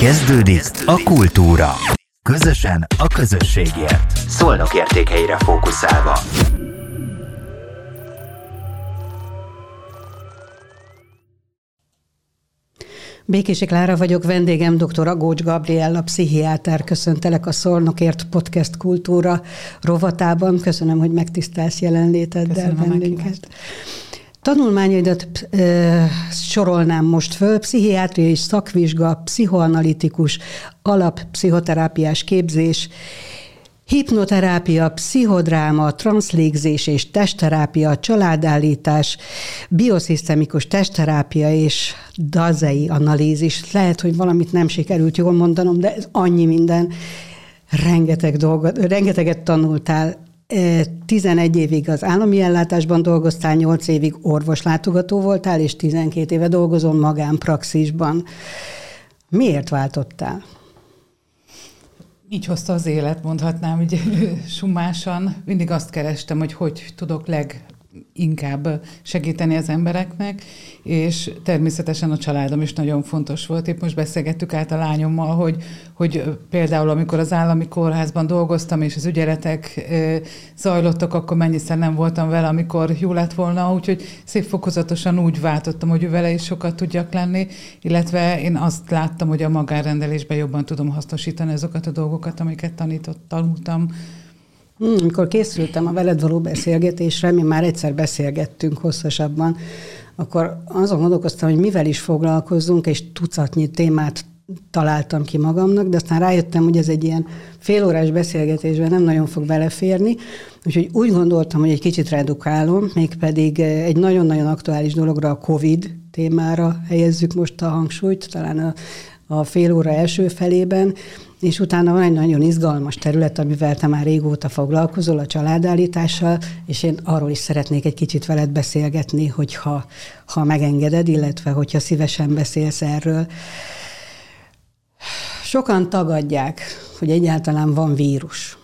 Kezdődik a kultúra. Közösen a közösségért. Szolnok értékeire fókuszálva. Békési Klára vagyok, vendégem dr. Agócs Gabriella, pszichiáter. Köszöntelek a Szolnokért Podcast Kultúra rovatában. Köszönöm, hogy megtisztelsz jelenléteddel bennünket. Tanulmányaidat e, sorolnám most föl, pszichiátriai szakvizsga, pszichoanalitikus, alappszichoterápiás képzés, Hipnoterápia, pszichodráma, transzlégzés és testterápia, családállítás, bioszisztemikus testterápia és dazei analízis. Lehet, hogy valamit nem sikerült jól mondanom, de ez annyi minden. Rengeteg dolgot, rengeteget tanultál. 11 évig az állami ellátásban dolgoztál, 8 évig orvoslátogató voltál, és 12 éve dolgozom magánpraxisban. Miért váltottál? így hozta az élet, mondhatnám, hogy sumásan. Mindig azt kerestem, hogy hogy tudok leg inkább segíteni az embereknek, és természetesen a családom is nagyon fontos volt. Épp most beszélgettük át a lányommal, hogy, hogy például amikor az állami kórházban dolgoztam, és az ügyeletek zajlottak, akkor mennyiszer nem voltam vele, amikor jó lett volna, úgyhogy szép fokozatosan úgy váltottam, hogy vele is sokat tudjak lenni, illetve én azt láttam, hogy a magánrendelésben jobban tudom hasznosítani azokat a dolgokat, amiket tanított, tanultam, amikor készültem a veled való beszélgetésre, mi már egyszer beszélgettünk hosszasabban, akkor azon gondolkoztam, hogy mivel is foglalkozzunk, és tucatnyi témát találtam ki magamnak, de aztán rájöttem, hogy ez egy ilyen félórás beszélgetésben nem nagyon fog beleférni, úgyhogy úgy gondoltam, hogy egy kicsit redukálom, mégpedig egy nagyon-nagyon aktuális dologra, a COVID témára helyezzük most a hangsúlyt, talán a, a fél óra első felében, és utána van egy nagyon izgalmas terület, amivel te már régóta foglalkozol, a családállítással, és én arról is szeretnék egy kicsit veled beszélgetni, hogyha ha megengeded, illetve hogyha szívesen beszélsz erről. Sokan tagadják, hogy egyáltalán van vírus.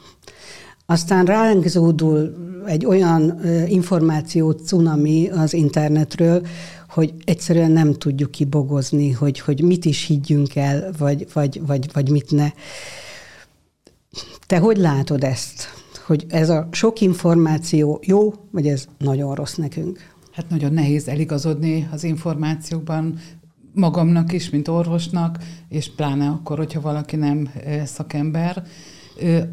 Aztán ránk zúdul egy olyan információ cunami az internetről, hogy egyszerűen nem tudjuk kibogozni, hogy, hogy mit is higgyünk el, vagy, vagy, vagy, vagy mit ne. Te hogy látod ezt? Hogy ez a sok információ jó, vagy ez nagyon rossz nekünk? Hát nagyon nehéz eligazodni az információkban, magamnak is, mint orvosnak, és pláne akkor, hogyha valaki nem eh, szakember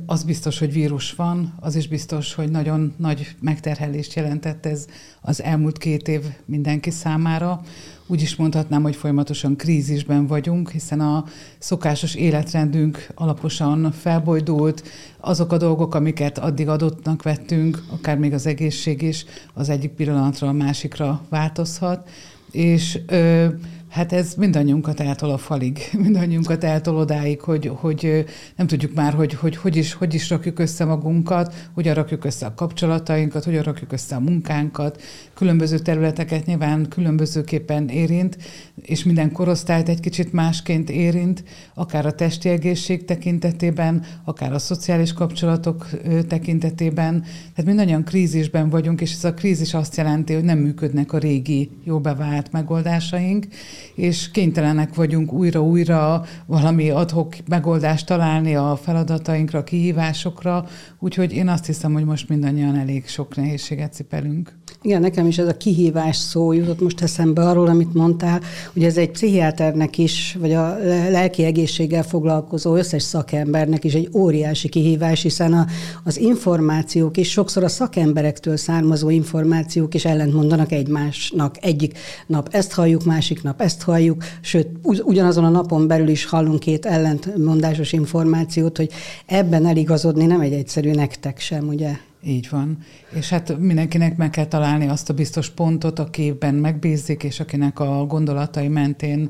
az biztos, hogy vírus van, az is biztos, hogy nagyon nagy megterhelést jelentett ez az elmúlt két év mindenki számára. Úgy is mondhatnám, hogy folyamatosan krízisben vagyunk, hiszen a szokásos életrendünk alaposan felbojdult, azok a dolgok, amiket addig adottnak vettünk, akár még az egészség is, az egyik pillanatra a másikra változhat, és ö, Hát ez mindannyiunkat eltol a falig, mindannyiunkat eltol odáig, hogy, hogy nem tudjuk már, hogy, hogy hogy, is, hogy is rakjuk össze magunkat, hogyan rakjuk össze a kapcsolatainkat, hogyan rakjuk össze a munkánkat. Különböző területeket nyilván különbözőképpen érint, és minden korosztályt egy kicsit másként érint, akár a testi egészség tekintetében, akár a szociális kapcsolatok tekintetében. Tehát mindannyian krízisben vagyunk, és ez a krízis azt jelenti, hogy nem működnek a régi, jó bevált megoldásaink, és kénytelenek vagyunk újra-újra valami adhok megoldást találni a feladatainkra, a kihívásokra, úgyhogy én azt hiszem, hogy most mindannyian elég sok nehézséget cipelünk. Igen, nekem is ez a kihívás szó jutott most eszembe arról, amit mondtál, hogy ez egy pszichiáternek is, vagy a lelki egészséggel foglalkozó összes szakembernek is egy óriási kihívás, hiszen a, az információk is sokszor a szakemberektől származó információk is ellentmondanak egymásnak. Egyik nap ezt halljuk, másik nap ezt halljuk, sőt, ugyanazon a napon belül is hallunk két ellentmondásos információt, hogy ebben eligazodni nem egy egyszerű nektek sem, ugye? Így van. És hát mindenkinek meg kell találni azt a biztos pontot, akiben megbízik, és akinek a gondolatai mentén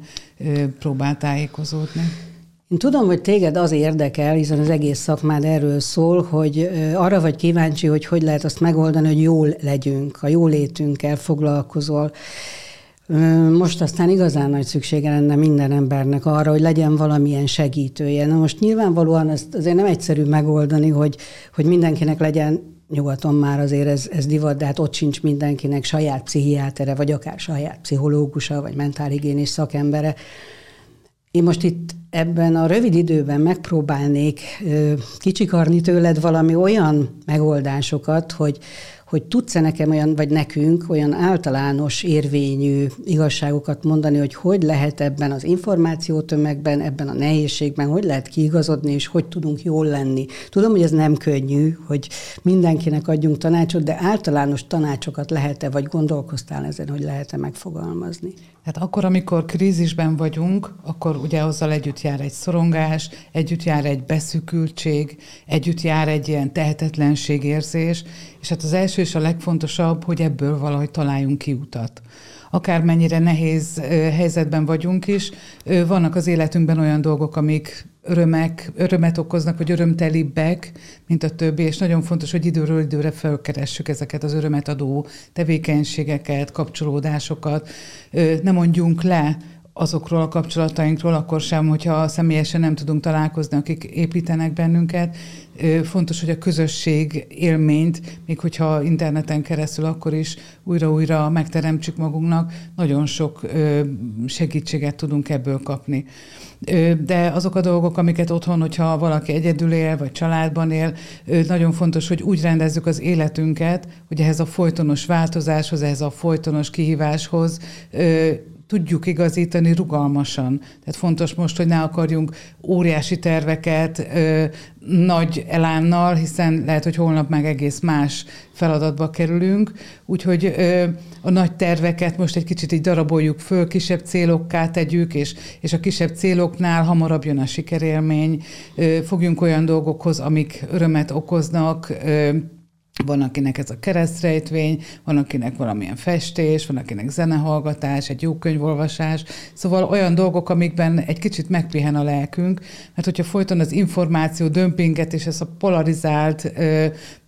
próbál tájékozódni. Én tudom, hogy téged az érdekel, hiszen az egész szakmád erről szól, hogy arra vagy kíváncsi, hogy hogy lehet azt megoldani, hogy jól legyünk, a jólétünkkel foglalkozol. Most aztán igazán nagy szüksége lenne minden embernek arra, hogy legyen valamilyen segítője. Na most nyilvánvalóan ezt azért nem egyszerű megoldani, hogy, hogy mindenkinek legyen nyugaton már azért ez, ez divat, de hát ott sincs mindenkinek saját pszichiátere, vagy akár saját pszichológusa, vagy mentálhigiénés szakembere. Én most itt ebben a rövid időben megpróbálnék kicsikarni tőled valami olyan megoldásokat, hogy, hogy tudsz-e nekem olyan, vagy nekünk olyan általános érvényű igazságokat mondani, hogy hogy lehet ebben az információtömegben, ebben a nehézségben, hogy lehet kiigazodni, és hogy tudunk jól lenni. Tudom, hogy ez nem könnyű, hogy mindenkinek adjunk tanácsot, de általános tanácsokat lehet-e, vagy gondolkoztál ezen, hogy lehet-e megfogalmazni? Hát akkor, amikor krízisben vagyunk, akkor ugye azzal együtt jár egy szorongás, együtt jár egy beszűkültség, együtt jár egy ilyen tehetetlenségérzés, és hát az első és a legfontosabb, hogy ebből valahogy találjunk kiutat. Akármennyire nehéz helyzetben vagyunk is, vannak az életünkben olyan dolgok, amik örömek, örömet okoznak, vagy örömtelibbek, mint a többi, és nagyon fontos, hogy időről időre felkeressük ezeket az örömet adó tevékenységeket, kapcsolódásokat, ne mondjunk le azokról a kapcsolatainkról, akkor sem, hogyha személyesen nem tudunk találkozni, akik építenek bennünket. Fontos, hogy a közösség élményt, még hogyha interneten keresztül, akkor is újra-újra megteremtsük magunknak, nagyon sok segítséget tudunk ebből kapni. De azok a dolgok, amiket otthon, hogyha valaki egyedül él, vagy családban él, nagyon fontos, hogy úgy rendezzük az életünket, hogy ehhez a folytonos változáshoz, ehhez a folytonos kihíváshoz tudjuk igazítani rugalmasan. Tehát fontos most, hogy ne akarjunk óriási terveket ö, nagy elánnal, hiszen lehet, hogy holnap meg egész más feladatba kerülünk. Úgyhogy ö, a nagy terveket most egy kicsit így daraboljuk föl, kisebb célokká tegyük, és, és a kisebb céloknál hamarabb jön a sikerélmény. Ö, fogjunk olyan dolgokhoz, amik örömet okoznak, ö, van, akinek ez a keresztrejtvény, van, akinek valamilyen festés, van, akinek zenehallgatás, egy jó könyvolvasás. Szóval olyan dolgok, amikben egy kicsit megpihen a lelkünk, mert hogyha folyton az információ dömpinget és ez a polarizált ö,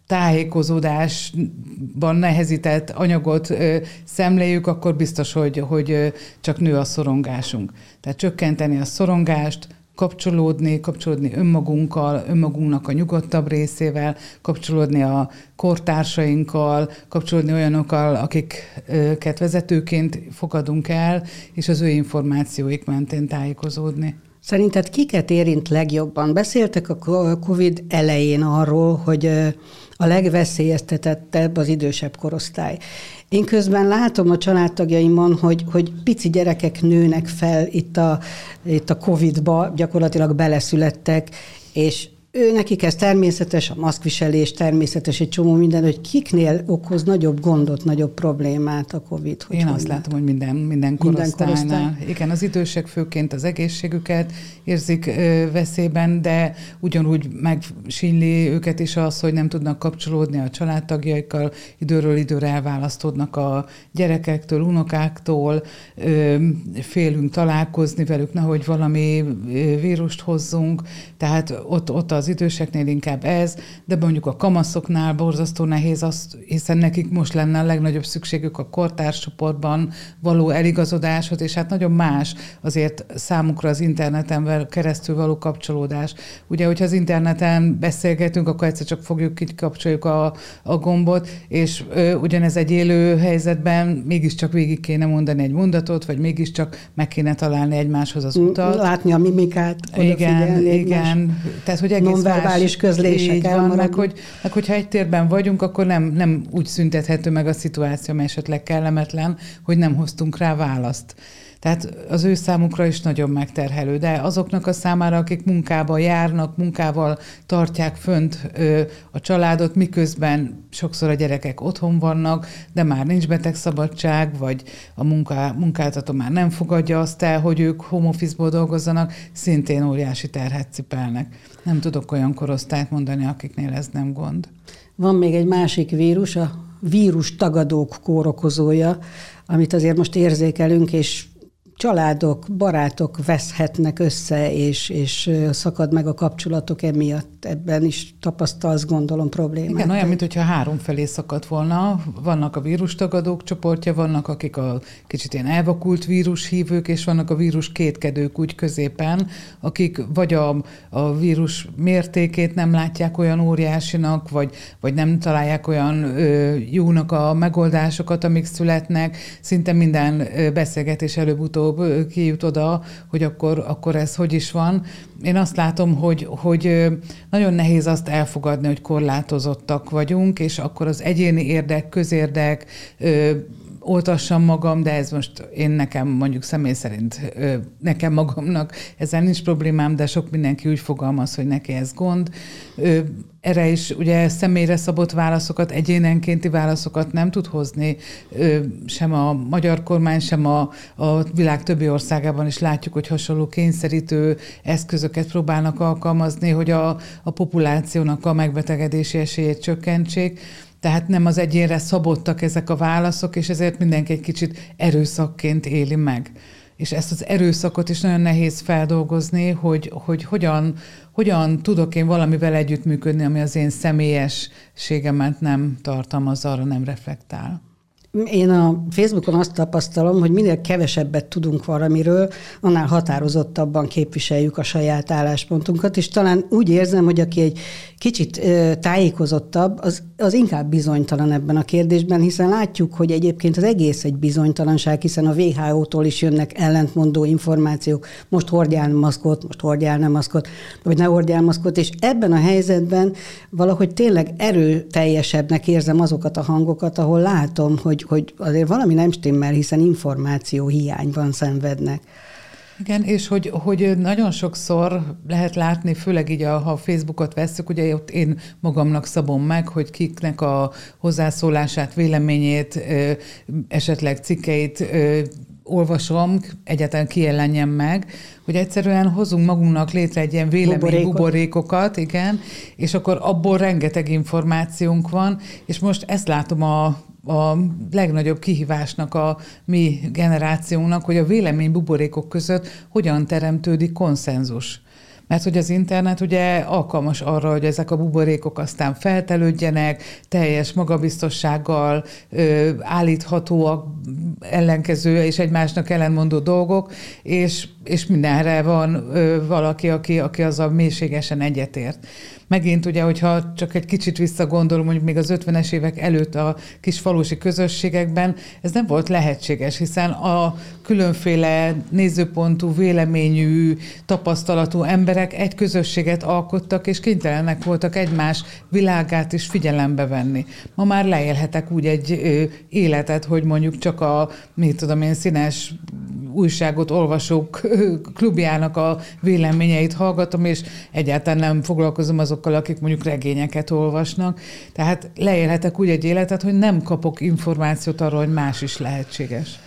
tájékozódásban nehezített anyagot ö, szemléljük, akkor biztos, hogy, hogy ö, csak nő a szorongásunk. Tehát csökkenteni a szorongást, kapcsolódni, kapcsolódni önmagunkkal, önmagunknak a nyugodtabb részével, kapcsolódni a kortársainkkal, kapcsolódni olyanokkal, akiket vezetőként fogadunk el, és az ő információik mentén tájékozódni. Szerinted kiket érint legjobban? Beszéltek a COVID elején arról, hogy a legveszélyeztetettebb az idősebb korosztály. Én közben látom a családtagjaimon, hogy, hogy pici gyerekek nőnek fel itt a, itt a Covid-ba, gyakorlatilag beleszülettek, és ő nekik ez természetes, a maszkviselés természetes, egy csomó minden, hogy kiknél okoz nagyobb gondot, nagyobb problémát a COVID. Hogy Én azt látom, hogy minden, minden korosztálynál. Minden korosztály. Igen, az idősek főként az egészségüket érzik ö, veszélyben, de ugyanúgy megsínli őket is az, hogy nem tudnak kapcsolódni a családtagjaikkal, időről időre elválasztódnak a gyerekektől, unokáktól, ö, félünk találkozni velük, nehogy valami vírust hozzunk, tehát ott, ott az időseknél inkább ez, de mondjuk a kamaszoknál borzasztó nehéz az, hiszen nekik most lenne a legnagyobb szükségük a kortárscsoportban való eligazodáshoz, és hát nagyon más azért számukra az interneten keresztül való kapcsolódás. Ugye, hogyha az interneten beszélgetünk, akkor egyszer csak fogjuk, kikapcsoljuk a, a gombot, és ö, ugyanez egy élő helyzetben mégiscsak végig kéne mondani egy mondatot, vagy mégiscsak meg kéne találni egymáshoz az utat. Látni a mimikát, Igen, igen. Tehát, hogy egész nonverbális közlések van, meg, hogy, meg hogyha egy térben vagyunk, akkor nem, nem úgy szüntethető meg a szituáció, mert esetleg kellemetlen, hogy nem hoztunk rá választ. Tehát az ő számukra is nagyon megterhelő, de azoknak a számára, akik munkába járnak, munkával tartják fönt ö, a családot, miközben sokszor a gyerekek otthon vannak, de már nincs betegszabadság, vagy a munká, munkáltató már nem fogadja azt el, hogy ők home office-ból dolgozzanak, szintén óriási terhet cipelnek. Nem tudok olyan korosztályt mondani, akiknél ez nem gond. Van még egy másik vírus, a vírus tagadók kórokozója, amit azért most érzékelünk, és családok, barátok veszhetnek össze, és, és szakad meg a kapcsolatok emiatt. Ebben is tapasztalsz, gondolom, problémát. Igen, olyan, mintha három felé szakadt volna. Vannak a vírustagadók csoportja, vannak akik a kicsit ilyen elvakult vírushívők, és vannak a vírus kétkedők úgy középen, akik vagy a, a vírus mértékét nem látják olyan óriásinak, vagy, vagy nem találják olyan ö, jónak a megoldásokat, amik születnek. Szinte minden beszélgetés előbb-utóbb előbb-utóbb kijut oda, hogy akkor, akkor ez hogy is van. Én azt látom, hogy, hogy nagyon nehéz azt elfogadni, hogy korlátozottak vagyunk, és akkor az egyéni érdek, közérdek, oltassam magam, de ez most én nekem mondjuk személy szerint nekem magamnak ezzel nincs problémám, de sok mindenki úgy fogalmaz, hogy neki ez gond. Erre is ugye személyre szabott válaszokat, egyénenkénti válaszokat nem tud hozni sem a magyar kormány, sem a, a világ többi országában is látjuk, hogy hasonló kényszerítő eszközöket próbálnak alkalmazni, hogy a, a populációnak a megbetegedési esélyét csökkentsék tehát nem az egyénre szabottak ezek a válaszok, és ezért mindenki egy kicsit erőszakként éli meg. És ezt az erőszakot is nagyon nehéz feldolgozni, hogy, hogy hogyan, hogyan tudok én valamivel együttműködni, ami az én személyességemet nem tartalmaz, arra nem reflektál. Én a Facebookon azt tapasztalom, hogy minél kevesebbet tudunk valamiről, annál határozottabban képviseljük a saját álláspontunkat, és talán úgy érzem, hogy aki egy kicsit tájékozottabb, az, az inkább bizonytalan ebben a kérdésben, hiszen látjuk, hogy egyébként az egész egy bizonytalanság, hiszen a WHO-tól is jönnek ellentmondó információk, most hordjál maszkot, most hordjál nem maszkot, vagy ne hordjál maszkot, és ebben a helyzetben valahogy tényleg erőteljesebbnek érzem azokat a hangokat, ahol látom, hogy, hogy azért valami nem stimmel, hiszen információ hiányban szenvednek. Igen, és hogy, hogy nagyon sokszor lehet látni, főleg így, a, ha a Facebookot veszük, ugye ott én magamnak szabom meg, hogy kiknek a hozzászólását, véleményét, esetleg cikkeit olvasom, egyáltalán kijelenjem meg, hogy egyszerűen hozunk magunknak létre egy ilyen vélemény buborékokat, igen, és akkor abból rengeteg információnk van, és most ezt látom a a legnagyobb kihívásnak a mi generációnknak, hogy a vélemény buborékok között hogyan teremtődik konszenzus. Mert hogy az internet ugye alkalmas arra, hogy ezek a buborékok aztán feltelődjenek, teljes magabiztossággal ö, állíthatóak, ellenkező és egymásnak ellenmondó dolgok, és, és mindenre van ö, valaki, aki, aki azzal mélységesen egyetért megint ugye, hogyha csak egy kicsit visszagondolom, mondjuk még az 50-es évek előtt a kis falusi közösségekben, ez nem volt lehetséges, hiszen a különféle nézőpontú, véleményű, tapasztalatú emberek egy közösséget alkottak, és kénytelenek voltak egymás világát is figyelembe venni. Ma már leélhetek úgy egy életet, hogy mondjuk csak a, mit tudom én, színes újságot olvasók klubjának a véleményeit hallgatom, és egyáltalán nem foglalkozom azokkal, akik mondjuk regényeket olvasnak. Tehát leélhetek úgy egy életet, hogy nem kapok információt arról, hogy más is lehetséges.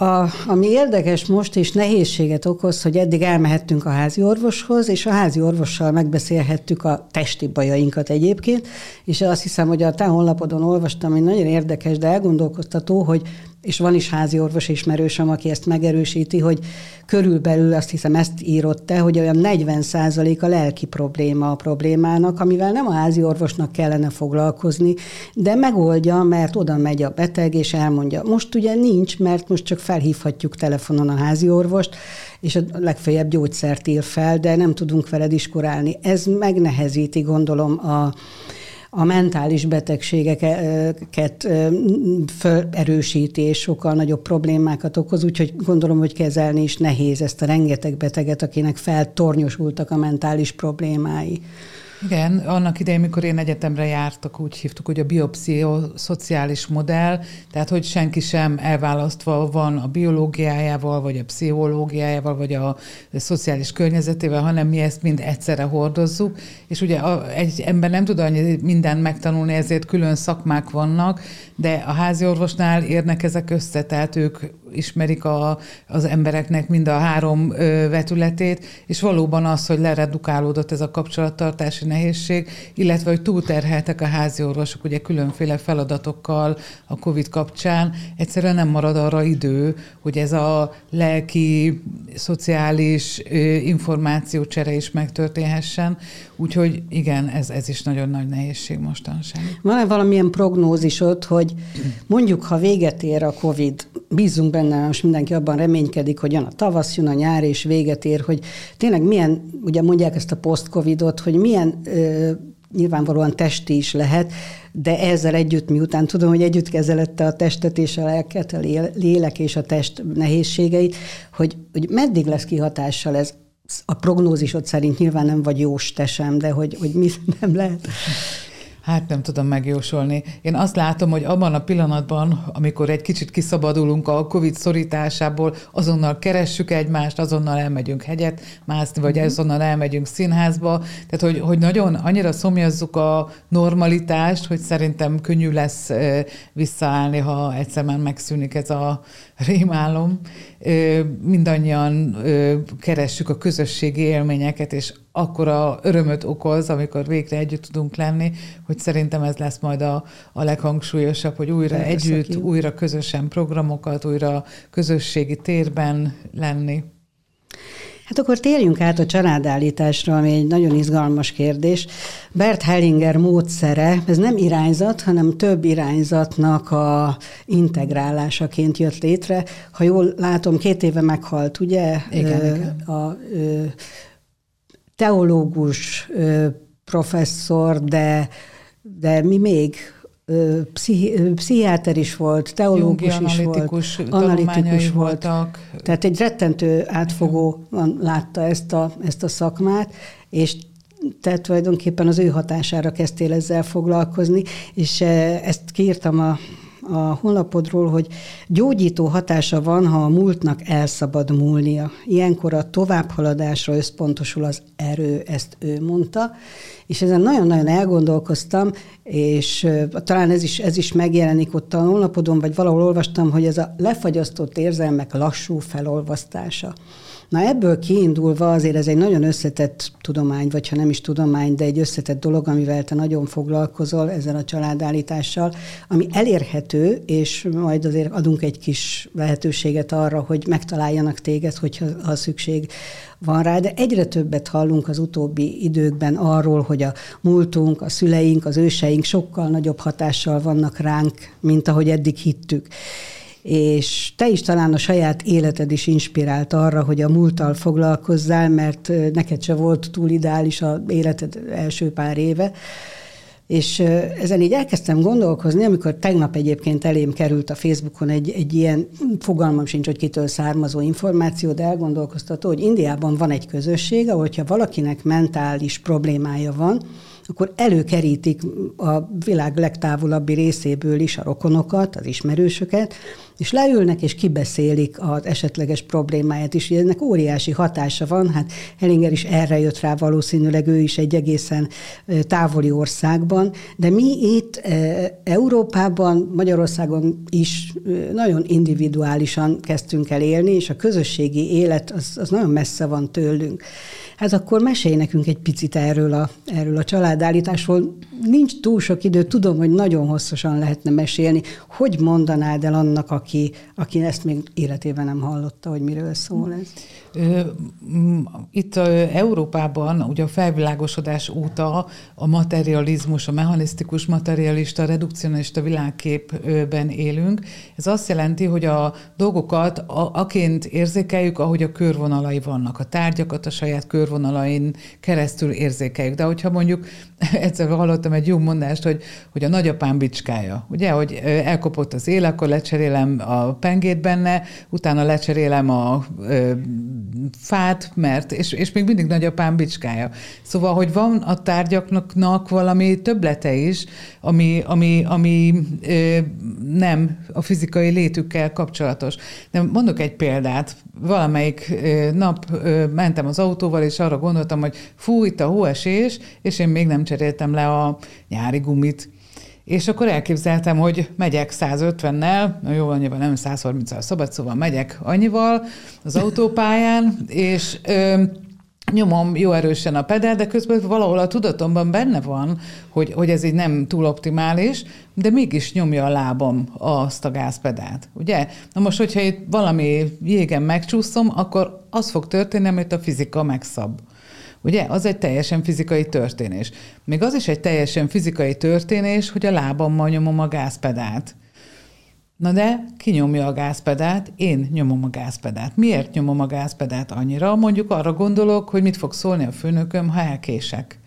A, ami érdekes most, és nehézséget okoz, hogy eddig elmehettünk a házi orvoshoz, és a házi orvossal megbeszélhettük a testi bajainkat egyébként, és azt hiszem, hogy a te honlapodon olvastam, hogy nagyon érdekes, de elgondolkoztató, hogy és van is házi orvos ismerősöm, aki ezt megerősíti, hogy körülbelül azt hiszem ezt írott te, hogy olyan 40 a lelki probléma a problémának, amivel nem a házi orvosnak kellene foglalkozni, de megoldja, mert oda megy a beteg, és elmondja. Most ugye nincs, mert most csak felhívhatjuk telefonon a házi orvost, és a legfeljebb gyógyszert ír fel, de nem tudunk vele diskurálni. Ez megnehezíti, gondolom, a, a mentális betegségeket felerősíti, és sokkal nagyobb problémákat okoz, úgyhogy gondolom, hogy kezelni is nehéz ezt a rengeteg beteget, akinek feltornyosultak a mentális problémái. Igen, annak idején, mikor én egyetemre jártak, úgy hívtuk, hogy a biopszichoszociális modell, tehát hogy senki sem elválasztva van a biológiájával, vagy a pszichológiájával, vagy a szociális környezetével, hanem mi ezt mind egyszerre hordozzuk, és ugye egy ember nem tud annyi mindent megtanulni, ezért külön szakmák vannak, de a házi orvosnál érnek ezek össze, tehát ők ismerik a, az embereknek mind a három ö, vetületét, és valóban az, hogy leredukálódott ez a kapcsolattartási nehézség, illetve hogy túlterheltek a házi orvosok ugye különféle feladatokkal a COVID kapcsán, egyszerűen nem marad arra idő, hogy ez a lelki, szociális ö, információcsere is megtörténhessen. Úgyhogy igen, ez, ez is nagyon nagy nehézség mostanság. Van-e valamilyen prognózisod, hogy mondjuk, ha véget ér a COVID, bízunk benne, most mindenki abban reménykedik, hogy jön a tavasz, jön a nyár, és véget ér, hogy tényleg milyen, ugye mondják ezt a post-covidot, hogy milyen ö, nyilvánvalóan testi is lehet, de ezzel együtt, miután tudom, hogy együtt kezelette a testet és a lelket, a lélek és a test nehézségeit, hogy, hogy meddig lesz kihatással ez a prognózisod szerint nyilván nem vagy jós te sem, de hogy, hogy mi nem lehet. Hát nem tudom megjósolni. Én azt látom, hogy abban a pillanatban, amikor egy kicsit kiszabadulunk a COVID szorításából, azonnal keressük egymást, azonnal elmegyünk hegyet mászni, vagy mm-hmm. azonnal elmegyünk színházba. Tehát, hogy, hogy nagyon annyira szomjazzuk a normalitást, hogy szerintem könnyű lesz visszaállni, ha egyszer már megszűnik ez a rémálom. Mindannyian keressük a közösségi élményeket, és akkora örömöt okoz, amikor végre együtt tudunk lenni, hogy szerintem ez lesz majd a, a leghangsúlyosabb, hogy újra Persze, együtt, ki. újra közösen programokat, újra közösségi térben lenni. Hát akkor térjünk át a családállításra, ami egy nagyon izgalmas kérdés. Bert Hellinger módszere, ez nem irányzat, hanem több irányzatnak a integrálásaként jött létre. Ha jól látom, két éve meghalt, ugye? Igen, ö, igen. A, ö, teológus professzor, de, de mi még? Pszichi, pszichiáter is volt, teológus Jungi is analitikus volt, analitikus volt. voltak. Tehát egy rettentő átfogóan látta ezt a, ezt a szakmát, és tehát tulajdonképpen az ő hatására kezdtél ezzel foglalkozni, és ezt kiírtam a, a honlapodról, hogy gyógyító hatása van, ha a múltnak elszabad múlnia. Ilyenkor a továbbhaladásra összpontosul az erő, ezt ő mondta, és ezen nagyon-nagyon elgondolkoztam, és talán ez is, ez is megjelenik ott a honlapodon, vagy valahol olvastam, hogy ez a lefagyasztott érzelmek lassú felolvasztása. Na ebből kiindulva azért ez egy nagyon összetett tudomány, vagy ha nem is tudomány, de egy összetett dolog, amivel te nagyon foglalkozol ezzel a családállítással, ami elérhető, és majd azért adunk egy kis lehetőséget arra, hogy megtaláljanak téged, hogyha ha szükség van rá, de egyre többet hallunk az utóbbi időkben arról, hogy a múltunk, a szüleink, az őseink sokkal nagyobb hatással vannak ránk, mint ahogy eddig hittük és te is talán a saját életed is inspirált arra, hogy a múlttal foglalkozzál, mert neked se volt túl ideális a életed első pár éve. És ezen így elkezdtem gondolkozni, amikor tegnap egyébként elém került a Facebookon egy, egy ilyen, fogalmam sincs, hogy kitől származó információ, de elgondolkoztató, hogy Indiában van egy közösség, ahol ha valakinek mentális problémája van, akkor előkerítik a világ legtávolabbi részéből is a rokonokat, az ismerősöket, és leülnek és kibeszélik az esetleges problémáját is. Ennek óriási hatása van, hát Hellinger is erre jött rá valószínűleg, ő is egy egészen távoli országban, de mi itt Európában, Magyarországon is nagyon individuálisan kezdtünk el élni, és a közösségi élet az, az nagyon messze van tőlünk. Hát akkor mesélj nekünk egy picit erről a, erről a családállításról. Nincs túl sok idő, tudom, hogy nagyon hosszasan lehetne mesélni. Hogy mondanád el annak, aki, aki ezt még életében nem hallotta, hogy miről szól ez? Itt Európában ugye a felvilágosodás óta a materializmus, a mechanisztikus materialista, redukcionista világképben élünk. Ez azt jelenti, hogy a dolgokat aként érzékeljük, ahogy a körvonalai vannak. A tárgyakat a saját körvonalain keresztül érzékeljük. De hogyha mondjuk egyszer hallottam egy jó mondást, hogy, hogy a nagyapám bicskája. Ugye, hogy elkopott az él, akkor lecserélem a pengét benne, utána lecserélem a fát, mert, és, és még mindig nagyapám bicskája. Szóval, hogy van a tárgyaknak valami töblete is, ami, ami, ami ö, nem a fizikai létükkel kapcsolatos. De mondok egy példát. Valamelyik ö, nap ö, mentem az autóval, és arra gondoltam, hogy fú, itt a hóesés, és én még nem cseréltem le a nyári gumit. És akkor elképzeltem, hogy megyek 150-nel, na jó, annyival nem 130-al szabad, szóval megyek annyival az autópályán, és ö, nyomom jó erősen a pedál, de közben valahol a tudatomban benne van, hogy, hogy ez így nem túl optimális, de mégis nyomja a lábam azt a gázpedált, ugye? Na most, hogyha itt valami jégen megcsúszom, akkor az fog történni, amit a fizika megszab. Ugye? Az egy teljesen fizikai történés. Még az is egy teljesen fizikai történés, hogy a lábammal nyomom a gázpedált. Na de ki nyomja a gázpedált? Én nyomom a gázpedált. Miért nyomom a gázpedált annyira? Mondjuk arra gondolok, hogy mit fog szólni a főnököm, ha elkések.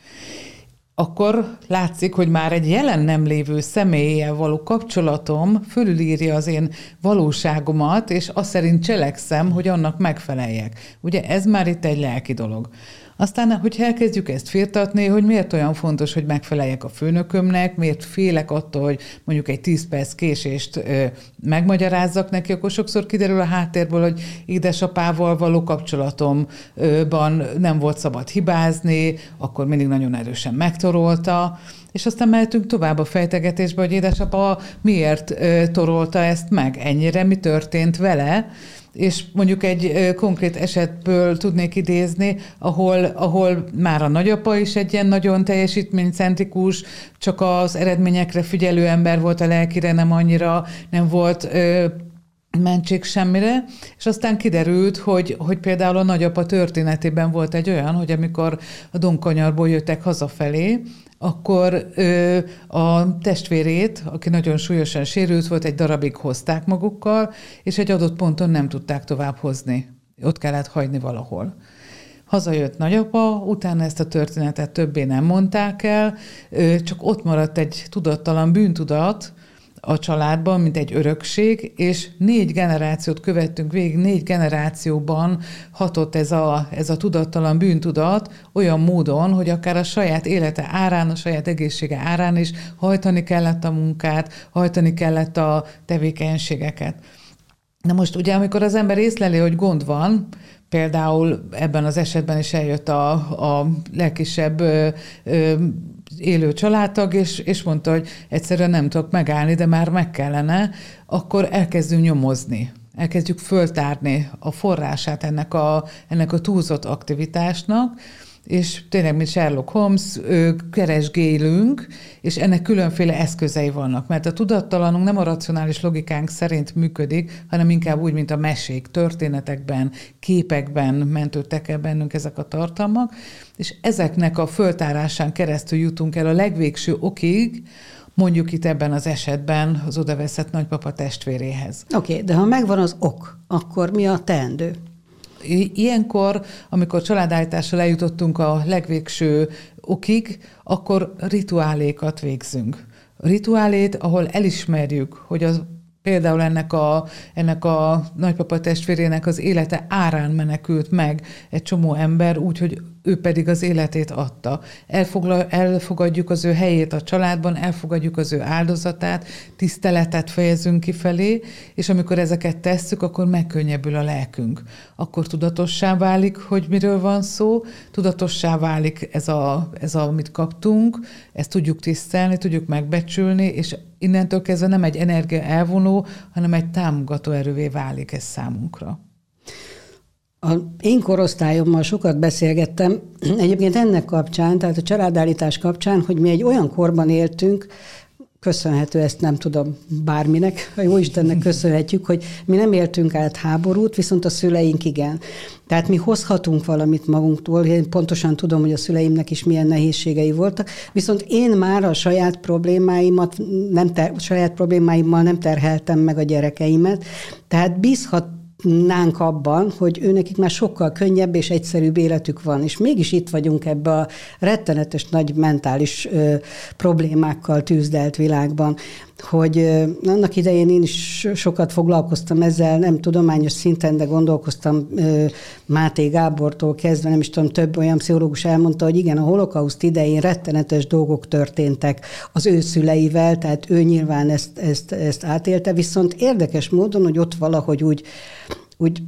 akkor látszik, hogy már egy jelen nem lévő személlyel való kapcsolatom fölülírja az én valóságomat, és azt szerint cselekszem, hogy annak megfeleljek. Ugye ez már itt egy lelki dolog. Aztán, hogyha elkezdjük ezt firtatni, hogy miért olyan fontos, hogy megfeleljek a főnökömnek, miért félek attól, hogy mondjuk egy 10 perc késést ö, megmagyarázzak neki, akkor sokszor kiderül a háttérből, hogy édesapával való kapcsolatomban nem volt szabad hibázni, akkor mindig nagyon erősen megtorolta, és aztán mehetünk tovább a fejtegetésbe, hogy édesapa miért ö, torolta ezt meg, ennyire mi történt vele, és mondjuk egy konkrét esetből tudnék idézni, ahol, ahol már a nagyapa is egy ilyen nagyon teljesítménycentrikus, csak az eredményekre figyelő ember volt, a lelkire nem annyira, nem volt mentség semmire, és aztán kiderült, hogy, hogy például a nagyapa történetében volt egy olyan, hogy amikor a Donkanyarból jöttek hazafelé, akkor ö, a testvérét, aki nagyon súlyosan sérült volt, egy darabig hozták magukkal, és egy adott ponton nem tudták tovább hozni. Ott kellett hagyni valahol. Hazajött nagyapa, utána ezt a történetet többé nem mondták el, csak ott maradt egy tudattalan bűntudat, a családban, mint egy örökség, és négy generációt követtünk végig, négy generációban hatott ez a, ez a tudattalan bűntudat olyan módon, hogy akár a saját élete árán, a saját egészsége árán is hajtani kellett a munkát, hajtani kellett a tevékenységeket. Na most ugye, amikor az ember észleli, hogy gond van, például ebben az esetben is eljött a, a legkisebb ö, ö, élő családtag, és, és mondta, hogy egyszerűen nem tudok megállni, de már meg kellene, akkor elkezdünk nyomozni. Elkezdjük föltárni a forrását ennek a, ennek a túlzott aktivitásnak, és tényleg, mint Sherlock Holmes, keresgélünk, és ennek különféle eszközei vannak, mert a tudattalanunk nem a racionális logikánk szerint működik, hanem inkább úgy, mint a mesék, történetekben, képekben mentődtek el bennünk ezek a tartalmak, és ezeknek a föltárásán keresztül jutunk el a legvégső okig, mondjuk itt ebben az esetben az odaveszett nagypapa testvéréhez. Oké, okay, de ha megvan az ok, akkor mi a teendő? Ilyenkor, amikor családállítással eljutottunk a legvégső okig, akkor rituálékat végzünk. Rituálét, ahol elismerjük, hogy az Például ennek a, ennek a nagypapa testvérének az élete árán menekült meg egy csomó ember, úgyhogy ő pedig az életét adta. Elfogla, elfogadjuk az ő helyét a családban, elfogadjuk az ő áldozatát, tiszteletet fejezünk kifelé, és amikor ezeket tesszük, akkor megkönnyebbül a lelkünk. Akkor tudatossá válik, hogy miről van szó, tudatossá válik ez, a, ez a, amit kaptunk, ezt tudjuk tisztelni, tudjuk megbecsülni, és innentől kezdve nem egy energia elvonó, hanem egy támogató erővé válik ez számunkra. A én korosztályommal sokat beszélgettem, egyébként ennek kapcsán, tehát a családállítás kapcsán, hogy mi egy olyan korban éltünk, köszönhető ezt nem tudom bárminek, a jó Istennek köszönhetjük, hogy mi nem éltünk át háborút, viszont a szüleink igen. Tehát mi hozhatunk valamit magunktól, én pontosan tudom, hogy a szüleimnek is milyen nehézségei voltak, viszont én már a saját problémáimat nem ter, saját problémáimmal nem terheltem meg a gyerekeimet, tehát bízhat nánk abban, hogy őnekik már sokkal könnyebb és egyszerűbb életük van. És mégis itt vagyunk ebbe a rettenetes nagy mentális ö, problémákkal tűzdelt világban, hogy annak idején én is sokat foglalkoztam ezzel, nem tudományos szinten, de gondolkoztam Máté Gábortól kezdve, nem is tudom, több olyan pszichológus elmondta, hogy igen, a holokauszt idején rettenetes dolgok történtek az ő szüleivel, tehát ő nyilván ezt, ezt, ezt átélte, viszont érdekes módon, hogy ott valahogy úgy úgy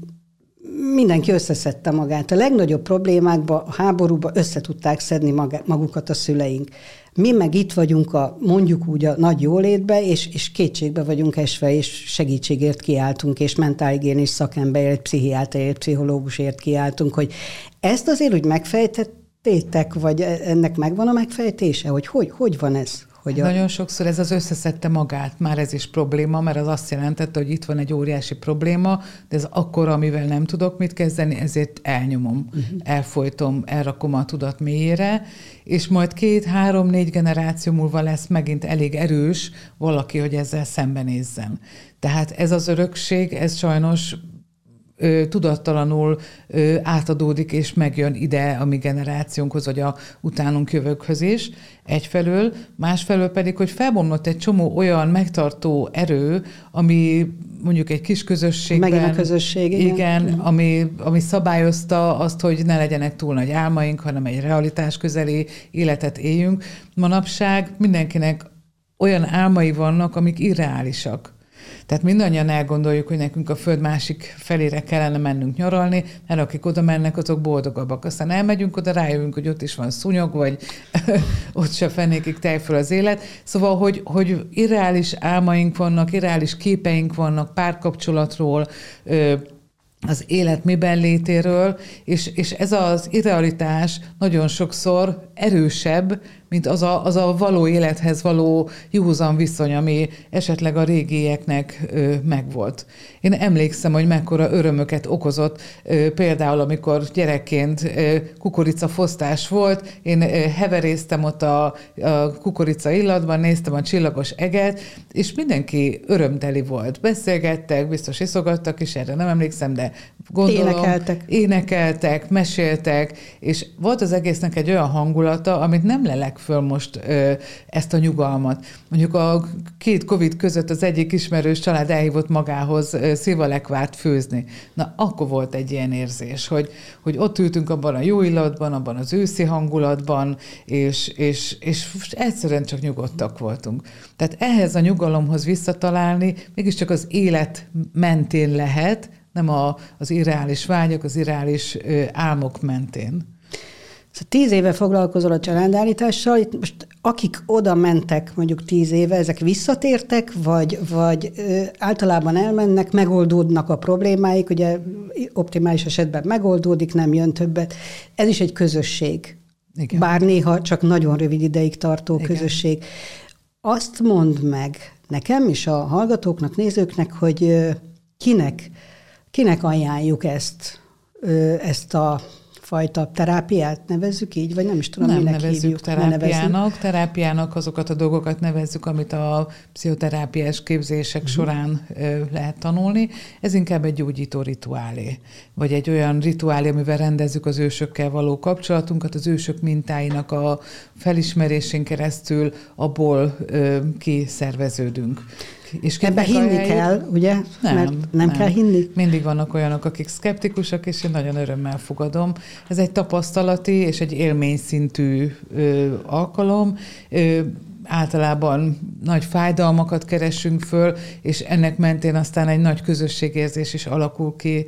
mindenki összeszedte magát. A legnagyobb problémákba, a háborúba össze tudták szedni magukat a szüleink. Mi meg itt vagyunk a, mondjuk úgy a nagy jólétbe, és, és kétségbe vagyunk esve, és segítségért kiáltunk, és mentálhigiénis szakemberért, pszichiáterért, pszichológusért kiáltunk, hogy ezt azért úgy megfejtettétek, vagy ennek megvan a megfejtése, hogy hogy, hogy van ez? Hogy a... Nagyon sokszor ez az összeszedte magát, már ez is probléma, mert az azt jelentette, hogy itt van egy óriási probléma, de ez akkor, amivel nem tudok mit kezdeni, ezért elnyomom, uh-huh. elfolytom, elrakom a tudat mélyére, és majd két, három, négy generáció múlva lesz megint elég erős valaki, hogy ezzel szembenézzen. Tehát ez az örökség, ez sajnos ö, tudattalanul ö, átadódik és megjön ide a mi generációnkhoz, vagy a utánunk jövőkhöz is egyfelől, másfelől pedig, hogy felbomlott egy csomó olyan megtartó erő, ami mondjuk egy kis közösségben... Megint a közösség, igen. igen ami, ami szabályozta azt, hogy ne legyenek túl nagy álmaink, hanem egy realitás közeli életet éljünk. Manapság mindenkinek olyan álmai vannak, amik irreálisak. Tehát mindannyian elgondoljuk, hogy nekünk a föld másik felére kellene mennünk nyaralni, mert akik oda mennek, azok boldogabbak. Aztán elmegyünk oda, rájövünk, hogy ott is van szúnyog, vagy ott se fenékig tej az élet. Szóval, hogy, hogy irreális álmaink vannak, irreális képeink vannak párkapcsolatról, az élet miben létéről, és, és ez az irrealitás nagyon sokszor erősebb, mint az a, az a való élethez való józan viszony, ami esetleg a régieknek ö, megvolt. Én emlékszem, hogy mekkora örömöket okozott, ö, például amikor gyerekként ö, kukoricafosztás volt, én ö, heveréztem ott a, a kukorica illatban, néztem a csillagos eget, és mindenki örömteli volt. Beszélgettek, biztos iszogattak is, erre nem emlékszem, de gondolom. Énekeltek. Énekeltek, meséltek, és volt az egésznek egy olyan hangulata, amit nem lelek föl most ezt a nyugalmat. Mondjuk a két Covid között az egyik ismerős család elhívott magához szilvalekvárt főzni. Na, akkor volt egy ilyen érzés, hogy, hogy ott ültünk abban a jó illatban, abban az őszi hangulatban, és, és, és egyszerűen csak nyugodtak voltunk. Tehát ehhez a nyugalomhoz visszatalálni mégiscsak az élet mentén lehet, nem a, az irreális vágyak, az irreális álmok mentén. Szóval tíz éve foglalkozol a családállítással, itt most akik oda mentek mondjuk tíz éve, ezek visszatértek, vagy, vagy ö, általában elmennek, megoldódnak a problémáik, ugye optimális esetben megoldódik, nem jön többet. Ez is egy közösség. Igen. Bár néha csak nagyon rövid ideig tartó Igen. közösség. Azt mondd meg nekem és a hallgatóknak, nézőknek, hogy kinek, kinek ajánljuk ezt, ezt a fajta terápiát nevezzük így, vagy nem is tudom, nem minek nevezzük hívjuk. terápiának. Terápiának azokat a dolgokat nevezzük, amit a pszichoterápiás képzések uh-huh. során ö, lehet tanulni. Ez inkább egy gyógyító rituálé, vagy egy olyan rituálé, amivel rendezzük az ősökkel való kapcsolatunkat, az ősök mintáinak a felismerésén keresztül abból ö, kiszerveződünk. És Ebbe hinni kell, ugye? Nem, Mert nem, nem kell hinni. Mindig vannak olyanok, akik szkeptikusak, és én nagyon örömmel fogadom. Ez egy tapasztalati és egy élményszintű ö, alkalom. Ö, általában nagy fájdalmakat keresünk föl, és ennek mentén aztán egy nagy közösségérzés is alakul ki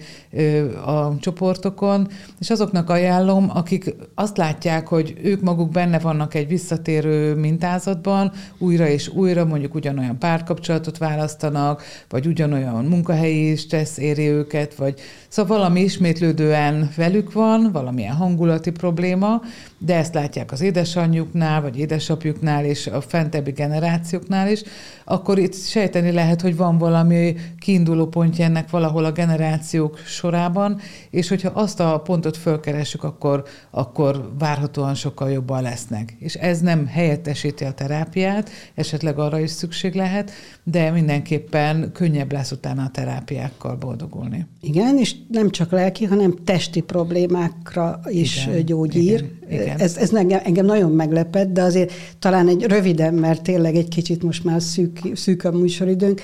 a csoportokon, és azoknak ajánlom, akik azt látják, hogy ők maguk benne vannak egy visszatérő mintázatban, újra és újra mondjuk ugyanolyan párkapcsolatot választanak, vagy ugyanolyan munkahelyi stressz éri őket, vagy szóval valami ismétlődően velük van, valamilyen hangulati probléma, de ezt látják az édesanyjuknál, vagy édesapjuknál, és a fentebbi generációknál is, akkor itt sejteni lehet, hogy van valami kiinduló pontja ennek valahol a generációk sorában, és hogyha azt a pontot fölkeressük, akkor, akkor várhatóan sokkal jobban lesznek. És ez nem helyettesíti a terápiát, esetleg arra is szükség lehet, de mindenképpen könnyebb lesz utána a terápiákkal boldogulni. Igen, és nem csak lelki, hanem testi problémákra is igen, gyógyír. Igen, igen. Ez, ez engem, engem nagyon meglepett, de azért talán egy röviden, mert tényleg egy kicsit most már szűk, szűk a műsoridőnk,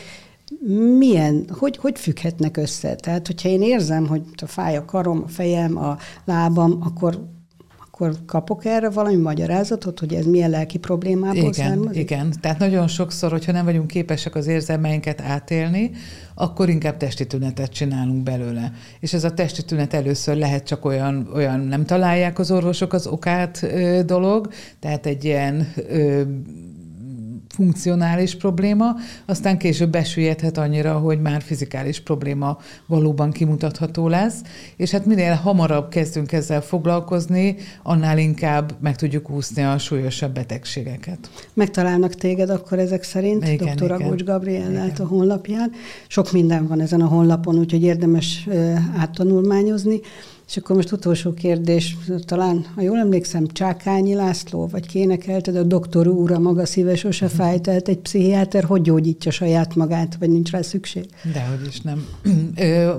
milyen, hogy, hogy függhetnek össze? Tehát, hogyha én érzem, hogy fáj a karom, a fejem, a lábam, akkor akkor kapok erre valami magyarázatot, hogy ez milyen lelki problémából igen, származik? Igen, tehát nagyon sokszor, hogyha nem vagyunk képesek az érzelmeinket átélni, akkor inkább testi tünetet csinálunk belőle. És ez a testi tünet először lehet csak olyan, olyan nem találják az orvosok az okát ö, dolog, tehát egy ilyen ö, funkcionális probléma, aztán később besüllyedhet annyira, hogy már fizikális probléma valóban kimutatható lesz, és hát minél hamarabb kezdünk ezzel foglalkozni, annál inkább meg tudjuk úszni a súlyosabb betegségeket. Megtalálnak téged akkor ezek szerint, igen, dr. Agócs Gabriellát a honlapján. Sok minden van ezen a honlapon, úgyhogy érdemes áttanulmányozni. És akkor most utolsó kérdés, talán, ha jól emlékszem, Csákányi László, vagy kénekelted, a doktor úr, a maga szíve sose mhm. fáj, tehát egy pszichiáter hogy gyógyítja saját magát, vagy nincs rá szükség? Dehogy is nem.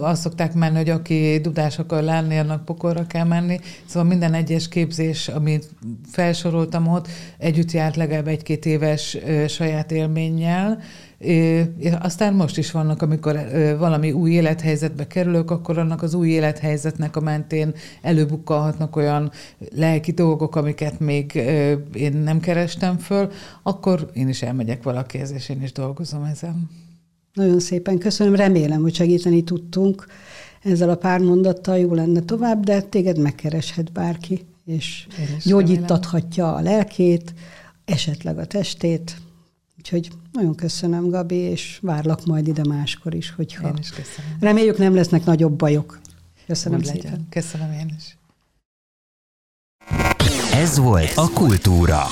azt szokták menni, hogy aki dudás akar lenni, annak pokorra kell menni. Szóval minden egyes képzés, amit felsoroltam ott, együtt járt legalább egy-két éves saját élménnyel, aztán most is vannak, amikor valami új élethelyzetbe kerülök, akkor annak az új élethelyzetnek a mentén előbukkalhatnak olyan lelki dolgok, amiket még én nem kerestem föl, akkor én is elmegyek valakihez, és én is dolgozom ezen. Nagyon szépen köszönöm, remélem, hogy segíteni tudtunk ezzel a pár mondattal, jó lenne tovább, de téged megkereshet bárki, és gyógyítathatja a lelkét, esetleg a testét, Úgyhogy nagyon köszönöm, Gabi, és várlak majd ide máskor is, hogyha... Én is köszönöm. Reméljük nem lesznek nagyobb bajok. Köszönöm Úgy szépen. Legyen. Köszönöm én is. Ez volt a Kultúra.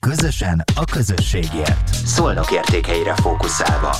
Közösen a közösségért. Szolnok értékeire fókuszálva.